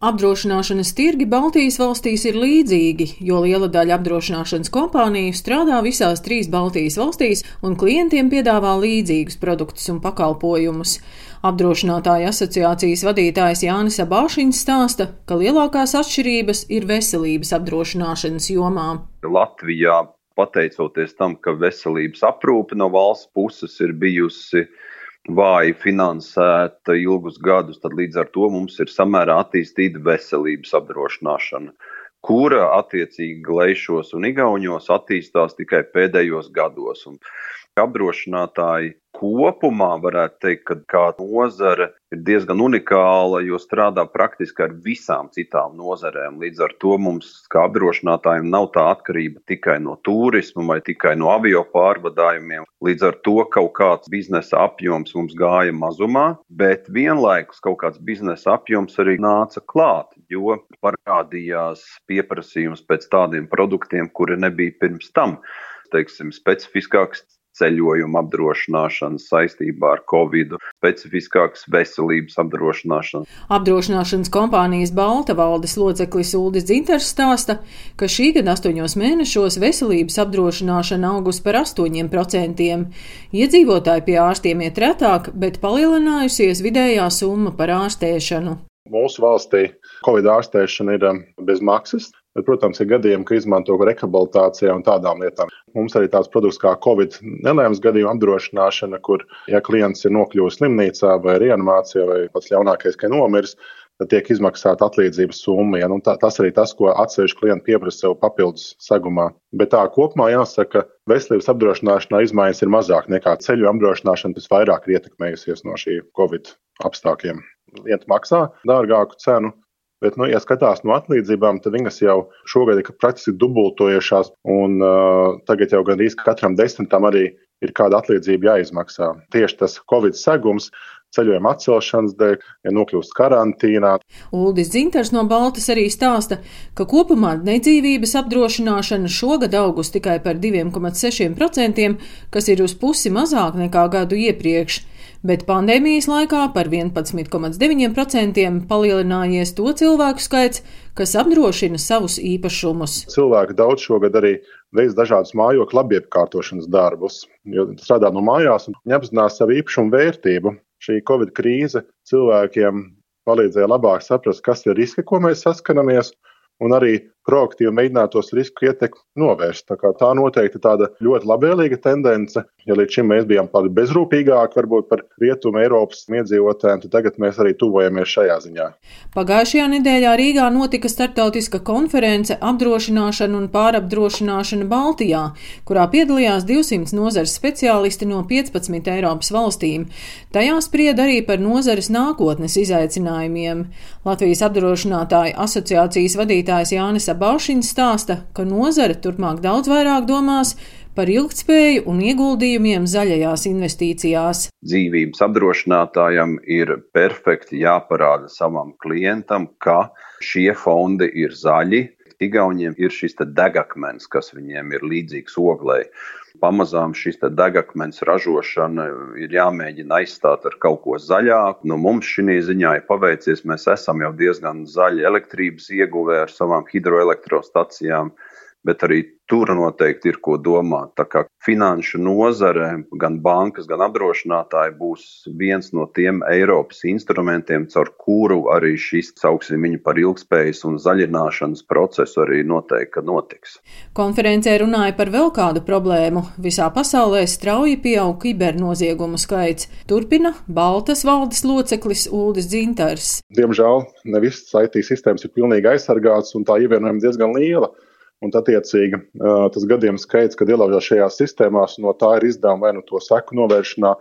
Apdrošināšanas tirgi Baltijas valstīs ir līdzīgi, jo liela daļa apdrošināšanas kompāniju strādā visās trīs Baltijas valstīs un klientiem piedāvā līdzīgus produktus un pakalpojumus. Apdrošinātāja asociācijas vadītājs Jānis Abāšiņš stāsta, ka lielākās atšķirības ir veselības apdrošināšanas jomā. Latvijā pateicoties tam, ka veselības aprūpe no valsts puses ir bijusi vāji finansēta ilgus gadus, tad līdz ar to mums ir samērā attīstīta veselības apdrošināšana, kura attiecīgi Gleišos un Igauņos attīstās tikai pēdējos gados. Un apdrošinātāji kopumā varētu teikt, ka kā nozare ir diezgan unikāla, jo strādā praktiski ar visām citām nozarēm. Līdz ar to mums, kā apdrošinātājiem, nav tā atkarība tikai no turisma vai tikai no avio pārvadājumiem. Līdz ar to kaut kāds biznesa apjoms mums gāja mazumā, bet vienlaikus kaut kāds biznesa apjoms arī nāca klāt, jo parādījās pieprasījums pēc tādiem produktiem, kuri nebija pirms tam. Teiksim, specifiskāks ceļojuma apdrošināšana saistībā ar covid, specifiskāks veselības apdrošināšana. Apdrošināšanas kompānijas Balta valdes loceklis Uldis Dzinters stāsta, ka šī gada astoņos mēnešos veselības apdrošināšana augus par 8%. Iedzīvotāji pie ārstiem iet retāk, bet palielinājusies vidējā summa par ārstēšanu. Mūsu valstī Covid ārstēšana ir um, bez maksas. Bet, protams, ir gadījumi, ka izmanto rehabilitācijā un tādām lietām. Mums arī tāds produkts kā Covid nelēmas gadījuma apdrošināšana, kur, ja klients ir nokļuvis slimnīcā vai reanimācijā, vai pats ļaunākais, ka nomiris, tad tiek izmaksāta atlīdzības summa. Ja? Nu, tā, tas arī tas, ko atsevišķi klienti pieprasa sev papildus segumā. Bet tā kopumā jāsaka, ka veselības apdrošināšanā izmaiņas ir mazāk nekā ceļu apdrošināšana, kas vairāk ir ietekmējusies no šī Covid apstākļiem. Klienti maksā dārgāku cenu, Bet, nu, ja skatās no atlīdzībām, tad viņas jau šogad ir praktiski dubultojušās, un uh, tagad jau gandrīz katram desmitam arī ir kāda atlīdzība jāizmaksā. Tieši tas Covid segums ceļojuma atcelšanas dēļ, ja nokļūst karantīnā. Uldis Zinters no Baltas arī stāsta, ka kopumā nedzīvības apdrošināšana šogad augus tikai par 2,6%, kas ir uz pusi mazāk nekā gadu iepriekš bet pandēmijas laikā par 11,9% palielinājies to cilvēku skaits, kas apdrošina savus īpašumus. Cilvēki daudz šogad arī veids dažādus mājokļu labiekārtošanas darbus, jo strādā no mājās un apzinās savu īpašumu vērtību. Šī Covid krīze cilvēkiem palīdzēja labāk saprast, kas ir riski, ko mēs saskaramies, un arī proaktīvi mēģināt tos risku ietekmi novērst. Tā, tā noteikti ir tāda ļoti labvēlīga tendence. Ja līdz šim mēs bijām tādi bezrūpīgāki, varbūt par rietumu Eiropas iedzīvotājiem, tad tagad mēs arī tuvojamies šajā ziņā. Pagājušajā nedēļā Rīgā notika startautiska konference apdrošināšana un pārapdrošināšana Baltijā, kurā piedalījās 200 nozares speciālisti no 15 Eiropas valstīm. Tajā spried arī par nozares nākotnes izaicinājumiem. Latvijas apdrošinātāju asociācijas vadītājs Jānis Baušiņš stāsta, ka nozare turpmāk daudz vairāk domās par ilgtspēju un ieguldījumiem zaļajās investīcijās. Dzīvības apdrošinātājam ir perfekti jāparāda savam klientam, ka šie fondi ir zaļi. Igauniem ir šis degakmens, kas viņiem ir līdzīgs oglei. Pamazām šis degakmens ražošana ir jāmēģina aizstāt ar kaut ko zaļāku. Nu, mums šī ziņā ir paveicies. Mēs esam jau diezgan zaļi elektrības ieguvēji ar savām hidroelektrostacijām bet arī tur noteikti ir ko domāt. Tā kā finanšu nozare, gan bankas, gan apdrošinātāji būs viens no tiem Eiropas instrumentiem, caur kuru arī šis, sauksim viņu par ilgspējas un zaļināšanas procesu arī noteikti notiks. Konferencē runāja par vēl kādu problēmu. Visā pasaulē strauji pieaug kibernoziegumu skaits. Turpina Baltas valdes loceklis Uldis Dzintars. Diemžēl ne visas IT sistēmas ir pilnīgi aizsargātas un tā ievienojuma diezgan liela. Un, attiecīgi, tas gadījumu skaits, kad ielaužās šajās sistēmās, no tā ir izdevumi vai nu to seku novēršanā,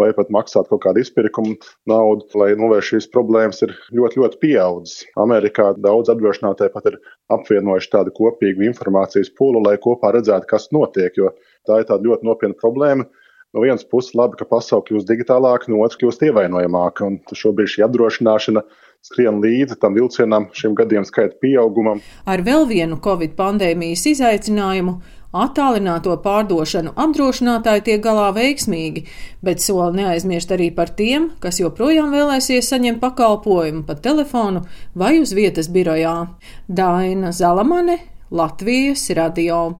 vai pat maksāt kaut kādu izpirkumu naudu, lai novērstu šīs problēmas, ir ļoti, ļoti pieaudzis. Amerikā daudz apdrošinātāji pat ir apvienojuši tādu kopīgu informācijas pūlu, lai kopā redzētu, kas notiek, jo tā ir ļoti nopietna problēma no vienas puses labi, ka pasaule kļūst digitālāka, no otras kļūst ievainojamāka. Un šobrīd šī apdrošināšana skrien līdzi tam vilcienam, šim gadiem skaita pieaugumam. Ar vēl vienu Covid pandēmijas izaicinājumu Attālināto pārdošanu apdrošinātāji tiek galā veiksmīgi, bet soli neaizmirst arī par tiem, kas joprojām vēlēsies saņemt pakalpojumu pa telefonu vai uz vietas birojā. Daina Zalamane, Latvijas radio.